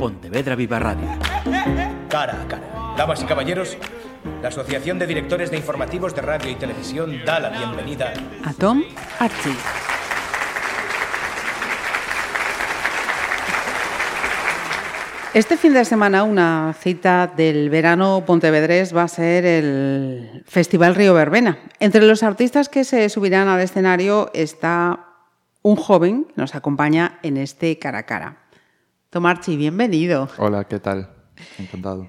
Pontevedra Viva Radio. Cara a cara. Damas y caballeros, la Asociación de Directores de Informativos de Radio y Televisión da la bienvenida a Tom Archie. Este fin de semana una cita del verano pontevedrés va a ser el Festival Río Verbena. Entre los artistas que se subirán al escenario está un joven que nos acompaña en este cara a cara. Tomarchi, bienvenido. Hola, ¿qué tal? Encantado.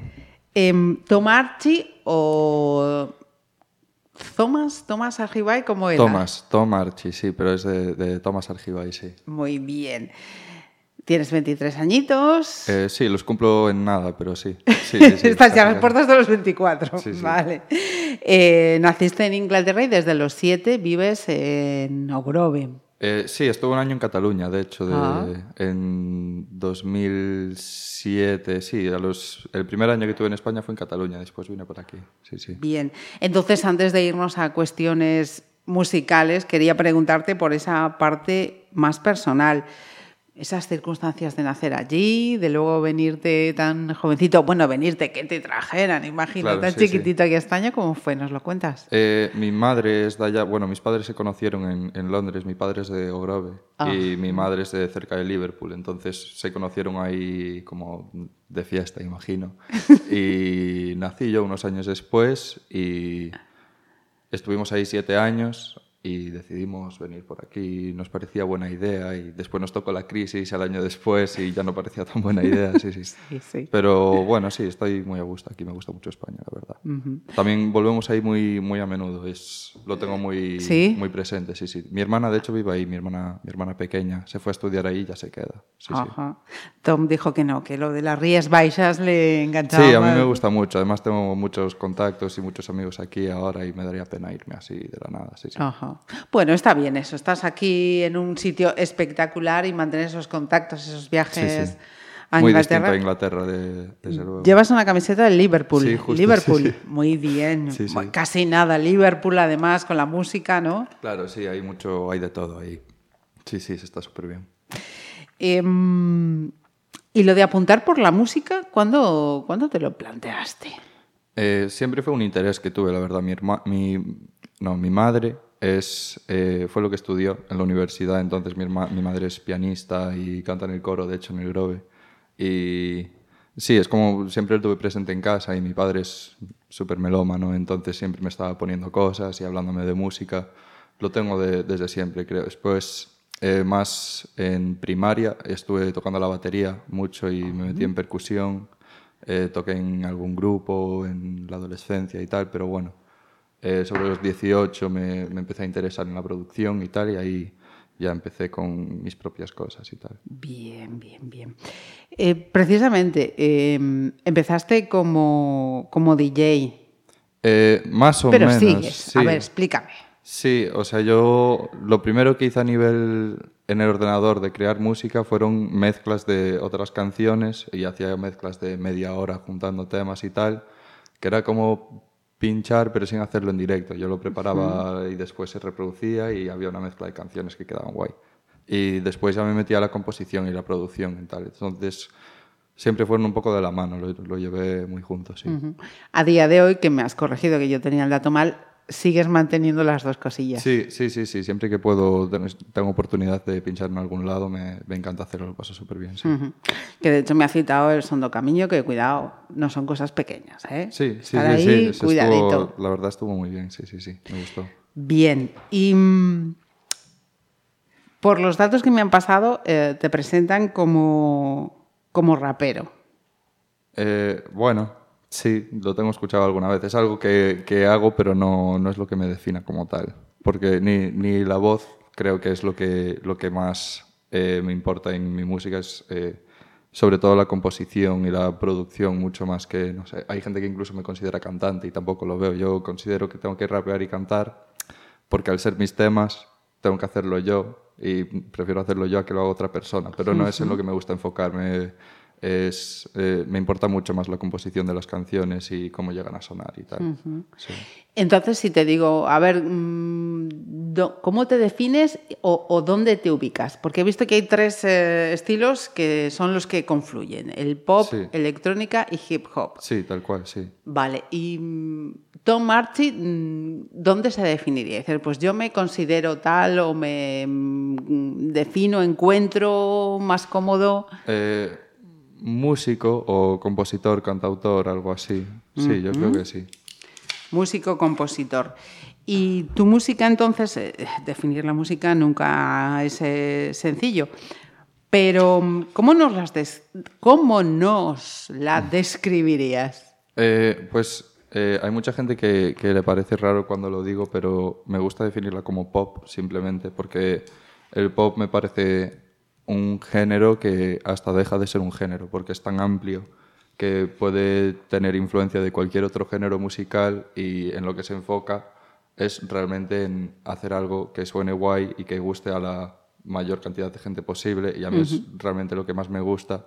Eh, Tomarchi o Thomas, Thomas Argibay, ¿cómo era? Tomás, Tomarchi, sí, pero es de, de Tomás Argibay, sí. Muy bien. Tienes 23 añitos. Eh, sí, los cumplo en nada, pero sí. sí, sí, sí Estás ya a las puertas de los 24. Sí, sí. Vale. Eh, naciste en Inglaterra y desde los 7 vives en Ogrove. Eh, sí, estuve un año en Cataluña, de hecho, de- Ah. en 2007. Sí, a los, el primer año que tuve en España fue en Cataluña, después vine por aquí. Sí, sí. Bien. Entonces, antes de irnos a cuestiones musicales, quería preguntarte por esa parte más personal. Esas circunstancias de nacer allí, de luego venirte tan jovencito, bueno, venirte que te trajeran, imagino, Claro, tan sí, sí. chiquitito aquí a España, ¿cómo fue? ¿Nos lo cuentas? Eh, mi madre es de allá, bueno, mis padres se conocieron en, en Londres, mi padre es de Ogrove Ah. y mi madre es de cerca de Liverpool, entonces se conocieron ahí como de fiesta, imagino. y nací yo unos años después y estuvimos ahí siete años y decidimos venir por aquí, nos parecía buena idea y después nos tocó la crisis al año después y ya no parecía tan buena idea, sí, sí. Sí, sí. Pero bueno, sí, estoy muy a gusto aquí, me gusta mucho España, la verdad. También volvemos ahí muy, muy a menudo, es, lo tengo muy, ¿Sí? muy presente, sí, sí. Mi hermana, de hecho, vive ahí, mi hermana, mi hermana pequeña, se fue a estudiar ahí y ya se queda. Ajá. Tom dijo que no, que lo de las Rías Baixas le enganchaba. Sí, a mí me gusta mucho, además tengo muchos contactos y muchos amigos aquí ahora y me daría pena irme así de la nada, sí, sí. Ajá. Bueno, está bien eso. Estás aquí en un sitio espectacular y mantener esos contactos, esos viajes Sí, sí. a Muy Inglaterra. distinto a Inglaterra, de, desde luego. Llevas una camiseta del Liverpool. Sí, justo, Liverpool. sí, sí. Muy bien. Sí, sí. Bueno, Casi nada. Liverpool, además, con la música, ¿no? Claro, sí, hay mucho, hay de todo ahí. Sí, sí, se está súper bien. Em, y lo de apuntar por la música, ¿cuándo, ¿cuándo te lo planteaste? Eh, siempre fue un interés que tuve, la verdad. Mi, herma- mi, no, mi madre es, eh, fue lo que estudió en la universidad, entonces mi, madre es pianista y canta en el coro, de hecho, en el Grove. Y sí, es como siempre lo tuve presente en casa y mi padre es súper melómano, entonces siempre me estaba poniendo cosas y hablándome de música. Lo tengo de- desde siempre, creo. Después, eh, más en primaria, estuve tocando la batería mucho y me metí en percusión. Eh, toqué en algún grupo en la adolescencia y tal, pero bueno, eh, sobre los 18 me, me empecé a interesar en la producción y tal, y ahí ya empecé con mis propias cosas y tal. Bien, bien, bien. Eh, precisamente, em, empezaste como, como DJ, Eh, más o pero menos. sigues. sí. A ver, explícame. Sí, o sea, yo lo primero que hice a nivel en el ordenador de crear música fueron mezclas de otras canciones y hacía mezclas de media hora juntando temas y tal, que era como pinchar pero sin hacerlo en directo. Yo lo preparaba y después se reproducía y había una mezcla de canciones que quedaban guay. Y después ya me metía la composición y la producción y tal. Entonces siempre fueron un poco de la mano, lo, lo llevé muy juntos, sí. A día de hoy, que me has corregido que yo tenía el dato mal, sigues manteniendo las dos cosillas. Sí, sí, sí, sí. Siempre que puedo, ten- tengo oportunidad de pinchar en algún lado, me, me encanta hacerlo, lo paso súper bien. Sí. Que de hecho me ha citado el Sondo Camino, que cuidado, no son cosas pequeñas, ¿eh? sí, sí, Estar sí, ahí, sí, cuidadito. estuvo- la verdad estuvo muy bien, sí, sí, sí, me gustó. Bien, y mm, por los datos que me han pasado, eh, te presentan como, como rapero. Eh, bueno, sí, lo tengo escuchado alguna vez. Es algo que, que hago, pero no, no es lo que me defina como tal. Porque ni, ni la voz creo que es lo que, lo que más eh, me importa en mi música. Es eh, sobre todo la composición y la producción, mucho más que, no sé, hay gente que incluso me considera cantante y tampoco lo veo. Yo considero que tengo que rapear y cantar porque al ser mis temas tengo que hacerlo yo y prefiero hacerlo yo a que lo haga otra persona. Pero no es en lo que me gusta enfocarme. Es, eh, me importa mucho más la composición de las canciones y cómo llegan a sonar y tal. Sí. Entonces, si te digo, a ver, mm, ¿cómo te defines o, o dónde te ubicas? Porque he visto que hay tres eh, estilos que son los que confluyen, el pop, Sí. electrónica y hip hop. Sí, tal cual, sí. Vale, y mm, Tom Archie, mm, ¿dónde se definiría? Es decir, pues yo me considero tal o me defino, encuentro más cómodo. Eh, músico o compositor, cantautor, algo así. Sí, yo creo que sí. Músico, compositor. Y tu música, entonces, eh, definir la música nunca es eh, sencillo. Pero, mm, ¿cómo nos, las des- ¿cómo nos la describirías? Eh, pues hay mucha gente que, que le parece raro cuando lo digo, pero me gusta definirla como pop simplemente, porque el pop me parece un género que hasta deja de ser un género, porque es tan amplio que puede tener influencia de cualquier otro género musical y en lo que se enfoca es realmente en hacer algo que suene guay y que guste a la mayor cantidad de gente posible y a mí es realmente lo que más me gusta.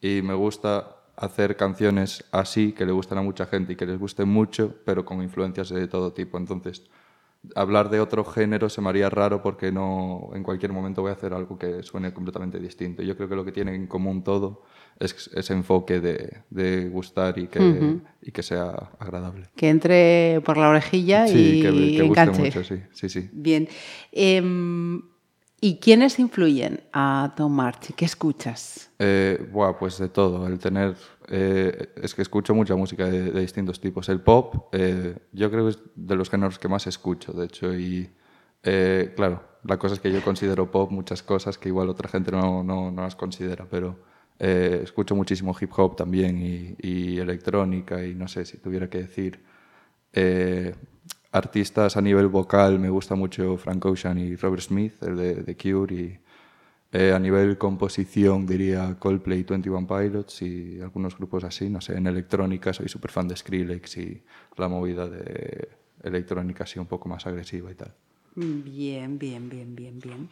Y me gusta hacer canciones así que le gusten a mucha gente y que les gusten mucho pero con influencias de todo tipo. Entonces hablar de otro género se me haría raro porque no en cualquier momento voy a hacer algo que suene completamente distinto yo creo que lo que tiene en común todo es ese enfoque de, de gustar y que, y que sea agradable Que entre por la orejilla sí y que, que guste enganche. mucho sí sí sí Bien. Em, ¿Y quiénes influyen a Tom Archie? ¿Qué escuchas? Eh, buah, pues de todo. El tener. eh, es que escucho mucha música de, de distintos tipos. El pop, eh, yo creo que es de los géneros que más escucho, de hecho. Y eh, claro, la cosa es que yo considero pop muchas cosas que igual otra gente no, no, no las considera, pero eh, escucho muchísimo hip hop también y, y electrónica. Y no sé si tuviera que decir. Artistas a nivel vocal, me gusta mucho Frank Ocean y Robert Smith, el de The Cure, y eh, a nivel composición diría Coldplay, 21 Pilots y algunos grupos así, no sé, en electrónica soy súper fan de Skrillex y la movida de electrónica así un poco más agresiva y tal. Bien, bien, bien, bien, bien.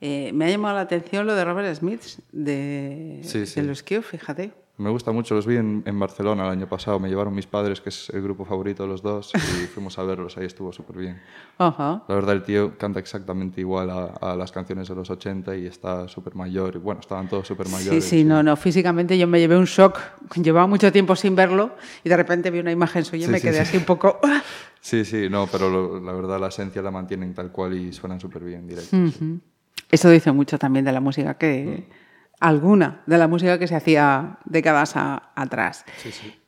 Eh, me ha llamado la atención lo de Robert Smith, de, Sí, sí. de los Cure, fíjate. Me gusta mucho, los vi en, en Barcelona el año pasado, me llevaron mis padres, que es el grupo favorito de los dos, y fuimos a verlos, ahí estuvo súper bien. Ajá. La verdad, el tío canta exactamente igual a, a las canciones de los 80 y está súper mayor. y Bueno, estaban todos súper Sí, mayores. sí, no, no, físicamente yo me llevé un shock, llevaba mucho tiempo sin verlo y de repente vi una imagen suya y Sí, me sí, quedé sí. así un poco... Sí, sí, no, pero lo- la verdad la esencia la mantienen tal cual y suenan súper bien en directo. sí. Eso dice mucho también de la música que... Alguna de la música que se hacía décadas a- atrás.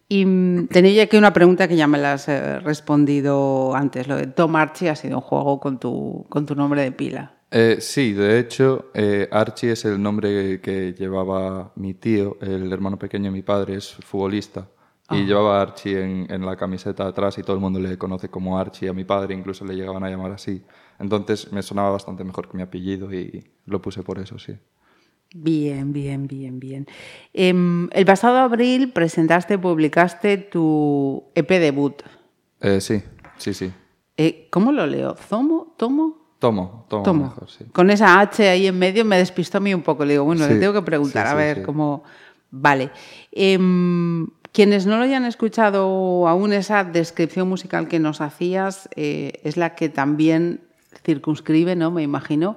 Y mm, tenía aquí una pregunta que ya me la has respondido antes. Lo de Tom Archie ha sido un juego con tu, con tu nombre de pila. Eh, sí, de hecho, eh, Archie es el nombre que llevaba mi tío, el hermano pequeño de mi padre, es futbolista. Y llevaba a Archie en, en la camiseta atrás y todo el mundo le conoce como Archie. A mi padre incluso le llegaban a llamar así. Entonces me sonaba bastante mejor que mi apellido y lo puse por eso, sí. Bien, bien, bien, bien. Em, el pasado abril presentaste, publicaste tu EP debut. Eh, sí, sí, sí. Eh, ¿Cómo lo leo? ¿Zomo? ¿Tomo? Tomo, tomo, Tomo. mejor, sí. Con esa H ahí en medio me despistó a mí un poco. Le digo, bueno, le tengo que preguntar, sí, a ver cómo. Vale. Em, quienes no lo hayan escuchado aún, esa descripción musical que nos hacías eh, es la que también circunscribe, ¿no? Me imagino,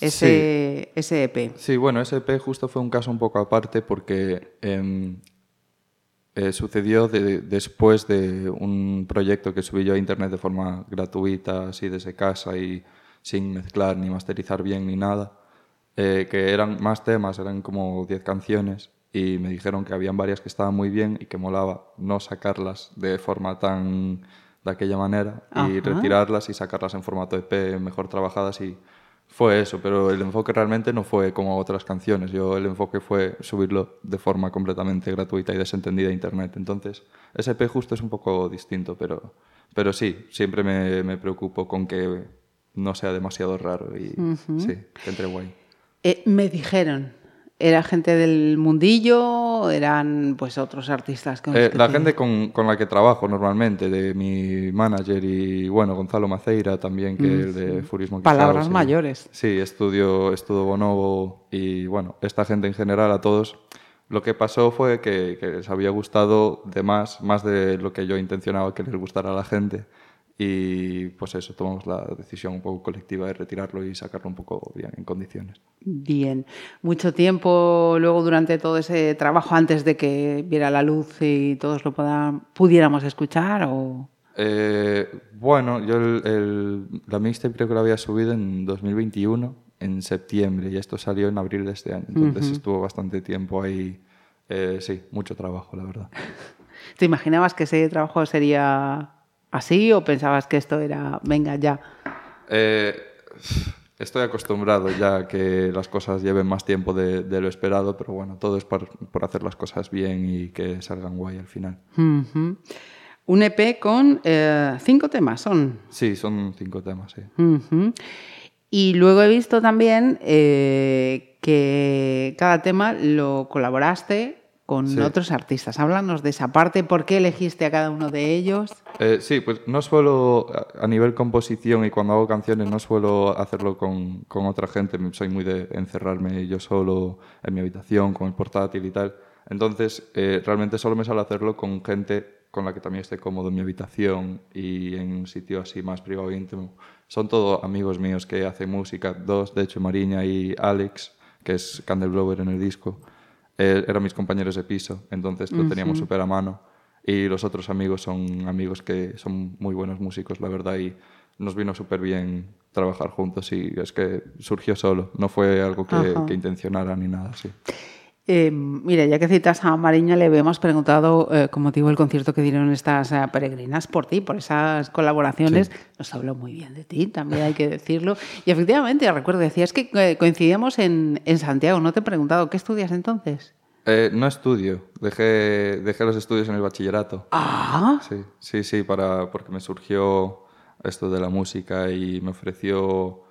ese, ese E EP. Sí, bueno, ese EP justo fue un caso un poco aparte porque em, eh, sucedió de- después de un proyecto que subí yo a internet de forma gratuita, así desde casa y sin mezclar ni masterizar bien ni nada, eh, que eran más temas, eran como 10 canciones y me dijeron que habían varias que estaban muy bien y que molaba no sacarlas de forma tan de aquella manera y retirarlas y sacarlas en formato EP mejor trabajadas y fue eso, pero el enfoque realmente no fue como otras canciones. Yo el enfoque fue subirlo de forma completamente gratuita y desentendida a internet. Entonces, ese EP justo es un poco distinto, pero, pero sí, siempre me, me preocupo con que no sea demasiado raro y sí, que entre guay. Eh, me dijeron, ¿era gente del mundillo? ¿Eran pues otros artistas? con Eh, que la te- gente con, con la que trabajo normalmente, de mi manager y bueno, Gonzalo Maceira también, que es el de Furismo Palabras mayores. Sí, estudio, estudio Bonobo y bueno, esta gente en general, a todos, Lo que pasó fue que, que les había gustado de más, más de lo que yo intencionaba que les gustara a la gente. Y pues eso, tomamos la decisión un poco colectiva de retirarlo y sacarlo un poco bien en condiciones. Bien. ¿Mucho tiempo luego durante todo ese trabajo antes de que viera la luz y todos lo puedan, pudiéramos escuchar? O... Eh, bueno, yo el, el, la mixtape creo que la había subido en 2021, en septiembre, y esto salió en abril de este año. Entonces uh -huh. estuvo bastante tiempo ahí. Eh, sí, mucho trabajo, la verdad. ¿Te imaginabas que ese trabajo sería así o pensabas que esto era, venga, ya? Eh, estoy acostumbrado ya a que las cosas lleven más tiempo de, de lo esperado, pero bueno, todo es por, por, hacer las cosas bien y que salgan guay al final. Uh -huh. Un EP con eh, cinco temas, ¿son? Sí, son cinco temas, sí. Uh -huh. Y luego he visto también eh, que cada tema lo colaboraste con sí. otros artistas. Háblanos de esa parte, ¿por qué elegiste a cada uno de ellos? Eh, sí, pues no suelo, a nivel composición y cuando hago canciones, no suelo hacerlo con, con, otra gente. Soy muy de encerrarme yo solo en mi habitación, con el portátil y tal. Entonces, eh, realmente solo me sale hacerlo con gente con la que también esté cómodo en mi habitación y en un sitio así más privado e íntimo. Son todos amigos míos que hacen música, dos, de hecho, Mariña y Alex, que es Candle Blower en el disco eh, eran mis compañeros de piso, entonces lo teníamos uh -huh. súper a mano. Y los otros amigos son amigos que son muy buenos músicos, la verdad, y nos vino súper bien trabajar juntos y es que surgió solo, no fue algo que, que intencionara ni nada así. Eh, mira, ya que citas a Mariña, le habíamos preguntado eh, con motivo del concierto que dieron estas eh, peregrinas por ti, por esas colaboraciones. Sí. Nos habló muy bien de ti, también hay que decirlo. Y efectivamente, recuerdo, decías que eh, coincidíamos en, en, Santiago. No te he preguntado, ¿qué estudias entonces? Eh, no estudio, dejé, dejé los estudios en el bachillerato. Ah. Sí, sí, sí, para, porque me surgió esto de la música y me ofreció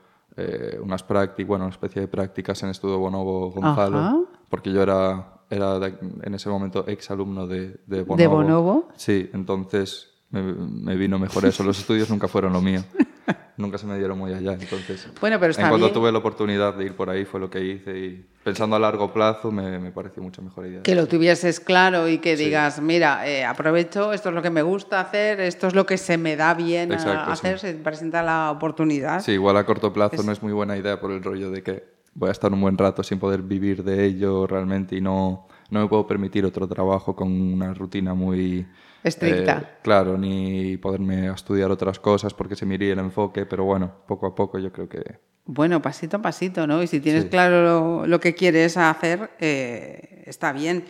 unas prácticas, bueno, una especie de prácticas en Estudio Bonobo Gonzalo, Ajá. Porque yo era, era de, en ese momento ex alumno de, de Bonobo. ¿De Bonobo? Sí, entonces me, me vino mejor eso. Los estudios nunca fueron lo mío. nunca se me dieron muy allá, entonces... Bueno, pero está En cuanto bien. tuve la oportunidad de ir por ahí fue lo que hice y pensando a largo plazo me, me pareció mucho mejor idea. Que lo tuvieses claro y que sí. digas, mira, eh, aprovecho, esto es lo que me gusta hacer, esto es lo que se me da bien Exacto, hacer, sí. se presenta la oportunidad. Sí, igual a corto plazo es... no es muy buena idea por el rollo de que voy a estar un buen rato sin poder vivir de ello realmente y no, no me puedo permitir otro trabajo con una rutina muy estricta. Eh, claro, ni poderme estudiar otras cosas porque se me iría el enfoque, pero bueno, poco a poco yo creo que... Bueno, pasito a pasito, ¿no? Y si tienes sí. claro lo, lo, que quieres hacer, eh, está bien.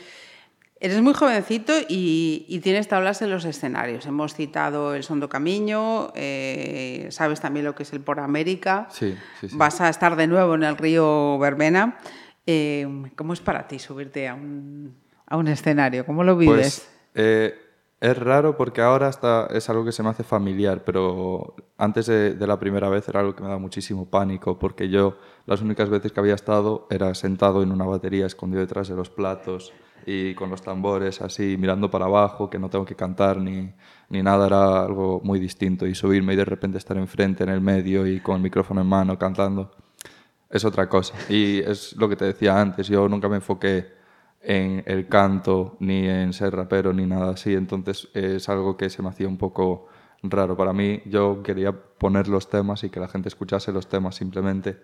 Eres muy jovencito y, y, tienes tablas en los escenarios. Hemos citado el Sondo Camiño, eh, sabes también lo que es el Por América. Sí, sí, sí. Vas a estar de nuevo en el río Verbena. Eh, ¿Cómo es para ti subirte a un, a un escenario? ¿Cómo lo vives? Pues, es raro porque ahora hasta es algo que se me hace familiar, pero antes de, de, la primera vez era algo que me daba muchísimo pánico, porque yo las únicas veces que había estado era sentado en una batería escondido detrás de los platos y con los tambores así mirando para abajo, que no tengo que cantar ni, ni nada, era algo muy distinto. Y subirme y de repente estar enfrente, en el medio y con el micrófono en mano cantando, es otra cosa. Y es lo que te decía antes, yo nunca me enfoqué en el canto, ni en ser rapero, ni nada así. Entonces es algo que se me hacía un poco raro para mí. Yo quería poner los temas y que la gente escuchase los temas simplemente.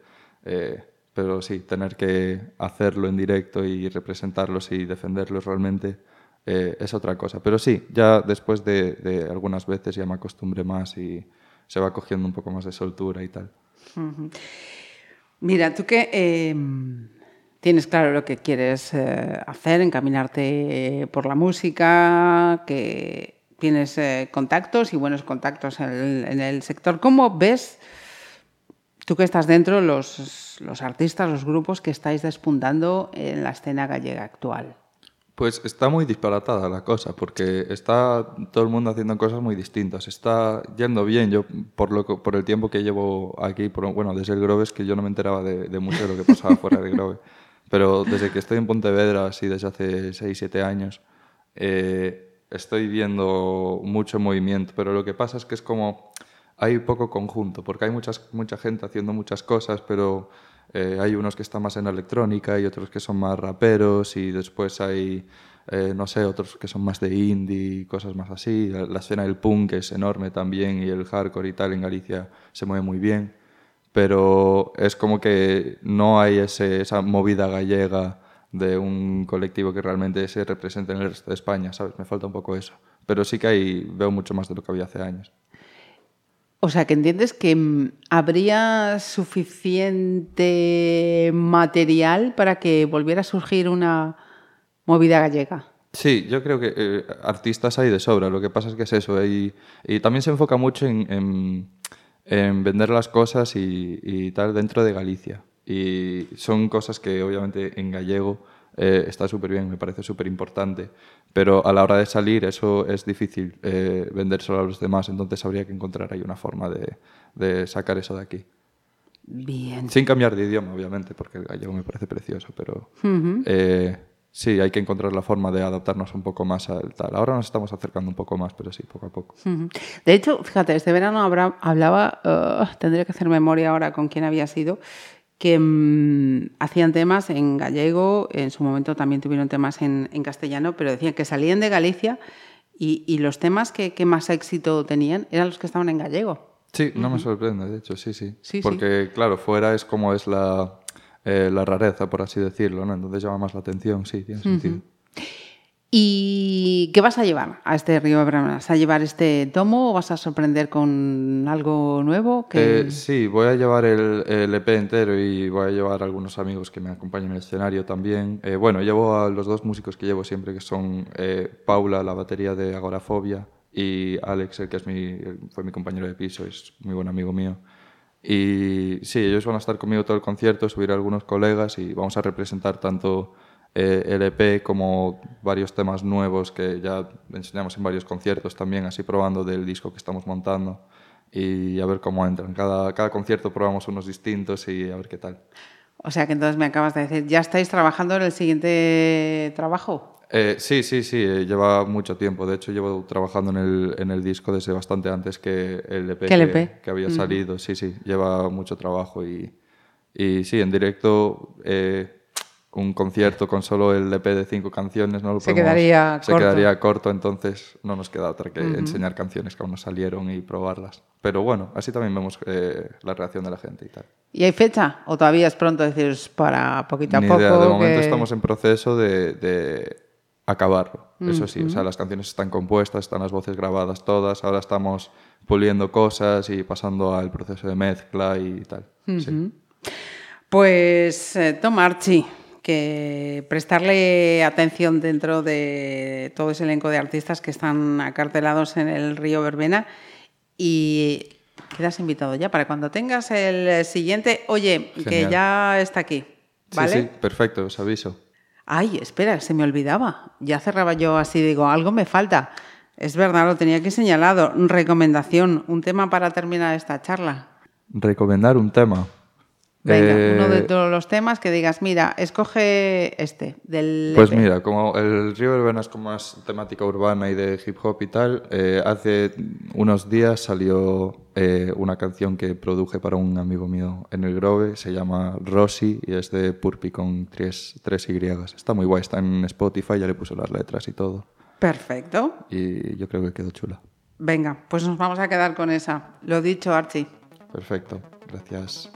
Eh, pero sí, tener que hacerlo en directo y representarlos y defenderlos realmente eh, es otra cosa. Pero sí, ya después de, algunas veces ya me acostumbré más y se va cogiendo un poco más de soltura y tal. Mira, tú que... Eh tienes claro lo que quieres eh, hacer, encaminarte por la música, que tienes eh, contactos y buenos contactos en el, sector. ¿Cómo ves, tú que estás dentro, los, los artistas, los grupos que estáis despuntando en la escena gallega actual? Pues está muy disparatada la cosa, porque está todo el mundo haciendo cosas muy distintas. Está yendo bien. Yo, por, lo, por el tiempo que llevo aquí, por, bueno, desde el Grove, es que yo no me enteraba de, de mucho de lo que pasaba fuera del Grove. Pero desde que estoy en Pontevedra, así desde hace 6, 7 años, eh, estoy viendo mucho movimiento. Pero lo que pasa es que es como hay poco conjunto, porque hay muchas, mucha gente haciendo muchas cosas, pero Eh, hay unos que están más en electrónica y otros que son más raperos y después hay, eh, no sé, otros que son más de indie, cosas más así. La, la, escena del punk es enorme también y el hardcore y tal en Galicia se mueve muy bien. Pero es como que no hay esa movida gallega de un colectivo que realmente se represente en el resto de España, ¿sabes? Me falta un poco eso. Pero sí que hay, veo mucho más de lo que había hace años. O sea, que entiendes que mm, habría suficiente material para que volviera a surgir una movida gallega. Sí, yo creo que eh, artistas hay de sobra. Lo que pasa es que es eso. Y, también se enfoca mucho en, en, en vender las cosas y, tal dentro de Galicia. Y son cosas que obviamente en gallego eh, está súper bien, me parece súper importante. Pero a la hora de salir eso es difícil eh, vender solo a los demás, entonces habría que encontrar ahí una forma de, de, sacar eso de aquí. Bien. Sin cambiar de idioma, obviamente, porque el gallego me parece precioso, pero uh -huh. eh, sí, hay que encontrar la forma de adaptarnos un poco más al tal. Ahora nos estamos acercando un poco más, pero sí, poco a poco. Uh -huh. De hecho, fíjate, este verano hablaba, uh, tendría que hacer memoria ahora con quién había sido, que mmm, hacían temas en gallego, en su momento también tuvieron temas en, en castellano, pero decían que salían de Galicia y, y los temas que, que, más éxito tenían eran los que estaban en gallego. Sí, no uh -huh. me sorprende, de hecho, sí, sí. sí Porque, sí. claro, fuera es como es la, eh, la rareza, por así decirlo, ¿no? Entonces llama más la atención, sí, tiene uh -huh. sentido. ¿Y qué vas a llevar a este Río? ¿Vas a llevar este tomo o vas a sorprender con algo nuevo? Que... Eh, sí, voy a llevar el, el, EP entero y voy a llevar a algunos amigos que me acompañen en el escenario también. Eh, bueno, llevo a los dos músicos que llevo siempre, que son eh, Paula, la batería de Agorafobia, y Alex, el que es mi, fue mi compañero de piso, es muy buen amigo mío. Y sí, ellos van a estar conmigo todo el concierto, subir a algunos colegas y vamos a representar tanto eh, el EP como varios temas nuevos que ya enseñamos en varios conciertos también, así probando del disco que estamos montando y a ver cómo entran. Cada, cada concierto probamos unos distintos y a ver qué tal. O sea que entonces me acabas de decir, ¿ya estáis trabajando en el siguiente trabajo? Eh, sí, sí, sí, eh, lleva mucho tiempo. De hecho, llevo trabajando en el, en el disco desde bastante antes que el EP, que, EP? que, había salido. Mm. Sí, sí, lleva mucho trabajo y, y sí, en directo eh, un concierto con solo el EP de cinco canciones no lo se, podemos, quedaría, se corto. quedaría corto, entonces no nos queda otra que uh -huh. enseñar canciones que aún no salieron y probarlas. Pero bueno, así también vemos eh, la reacción de la gente y tal. ¿Y hay fecha? ¿O todavía es pronto decir para poquito a Ni poco? Idea. De momento estamos en proceso de, de acabarlo. Uh -huh. Eso sí, o sea, las canciones están compuestas, están las voces grabadas todas, ahora estamos puliendo cosas y pasando al proceso de mezcla y tal. Uh -huh. sí. Pues, eh, Tom Archie, que prestarle atención dentro de todo ese elenco de artistas que están acartelados en el río Verbena y quedas invitado ya para cuando tengas el siguiente, oye, Genial. que ya está aquí. ¿vale? Sí, sí, perfecto, os aviso. Ay, espera, se me olvidaba. Ya cerraba yo así, digo, algo me falta. Es verdad, lo tenía aquí señalado. Recomendación, un tema para terminar esta charla. Recomendar un tema. Venga, eh, uno de todos los temas que digas, mira, escoge este, del... Pues EP. mira, como el Río es como más temática urbana y de hip hop y tal, eh, hace unos días salió eh, una canción que produje para un amigo mío en el Grove, se llama Rosy y es de Purpi con tres, tres Y. Está muy guay, está en Spotify, ya le puso las letras y todo. Perfecto. Y yo creo que quedó chula. Venga, pues nos vamos a quedar con esa. Lo dicho, Archie. Perfecto, gracias.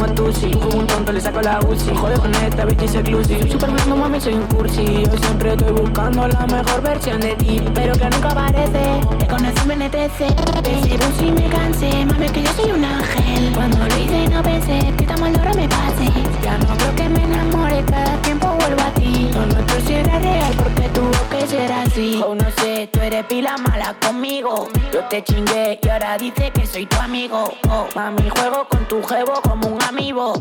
Como sí. Como un tonto le saco la UCI Joder con esta bitch es exclusive. Super no mami, soy un cursi. Yo siempre estoy buscando la mejor versión de ti. Pero que nunca aparece. Te conocí me NTC Ese bus y me cansé Mami, que yo soy un ángel. Cuando lo hice no pensé Que tan mal ahora me pase. Ya no creo que me enamore Cada tiempo vuelvo a ti. Lo nuestro sí era real Porque tuvo que ser así. Oh, no sé, tú eres pila mala conmigo. Yo te chingué y ahora dice que soy tu amigo. Oh, mami, juego con tu jevo como un amigo.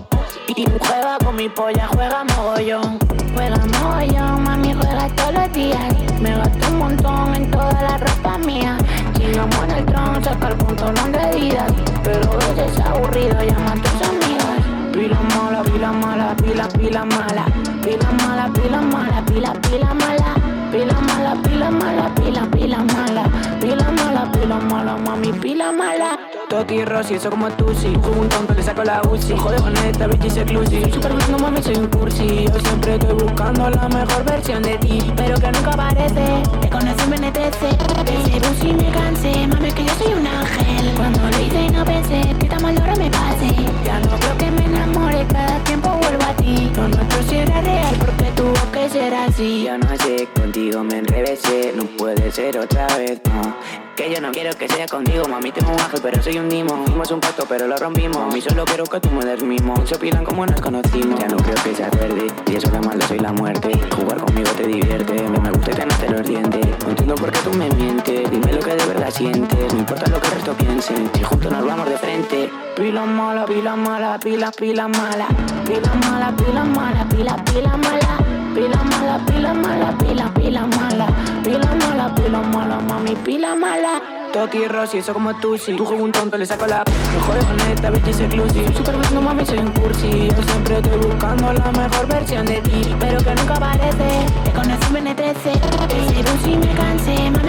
Y juega con mi polla, juega mogollón. Juega mogollón, mami, juega todos los días. Me gasto un montón en toda la ropa mía. Si Sigamos en el tron, saca el no de vida. Pero a veces es aburrido, llama a tus amigas. Pila mala, pila mala, pila, pila mala. Pila mala, pila mala, pila, pila mala. Pila mala, pila mala, pila, pila mala. Pila mala, pila mala, mami, pila mala. Toti Rossi, eso como tú, sí. Juego un tonto, le saco la UCI. Jode con esta bitch es exclusive. Soy super no mami, soy un cursi. Yo siempre estoy buscando la mejor versión de ti. Pero que nunca aparece. Te conocí, me netece. Pensé, Busi, me cansé. Mami, que yo soy un ángel. Cuando le hice, no pensé que tan mal ahora me pase. Ya no creo que me enamore. Cada tiempo vuelvo a Lo nuestro sí era real porque tuvo que ser así. Yo no sé, contigo me enrevesé. No puede ser otra vez, no. Que yo no quiero que sea contigo, mami, tengo un ángel, pero soy un nimo. Fuimos un pacto, pero lo rompimos. Mami, solo quiero que tú me des mimo. Se opinan como nos conocimos. Ya no creo que sea verde, y eso la mala soy la muerte. Jugar conmigo te divierte, me, me gusta tenerte los dientes. No entiendo por qué tú me mientes, dime lo que de verdad sientes. No importa lo que el resto piense, si juntos nos vamos de frente. Pila mala, pila mala, pila, pila mala. Pila mala, pila mala, pila, pila mala. Pila mala, pila mala, pila, pila mala. Pila mala, pila mala, mami, pila mala. Toti Rossi, eso como tú, si tú juego un tonto, le saco la jodes con esta bitch es exclusive super no mami, soy un cursi Yo siempre estoy buscando la mejor versión de ti Pero que nunca aparece Te conocí, me netrece Ese Lucy me cansé Mami,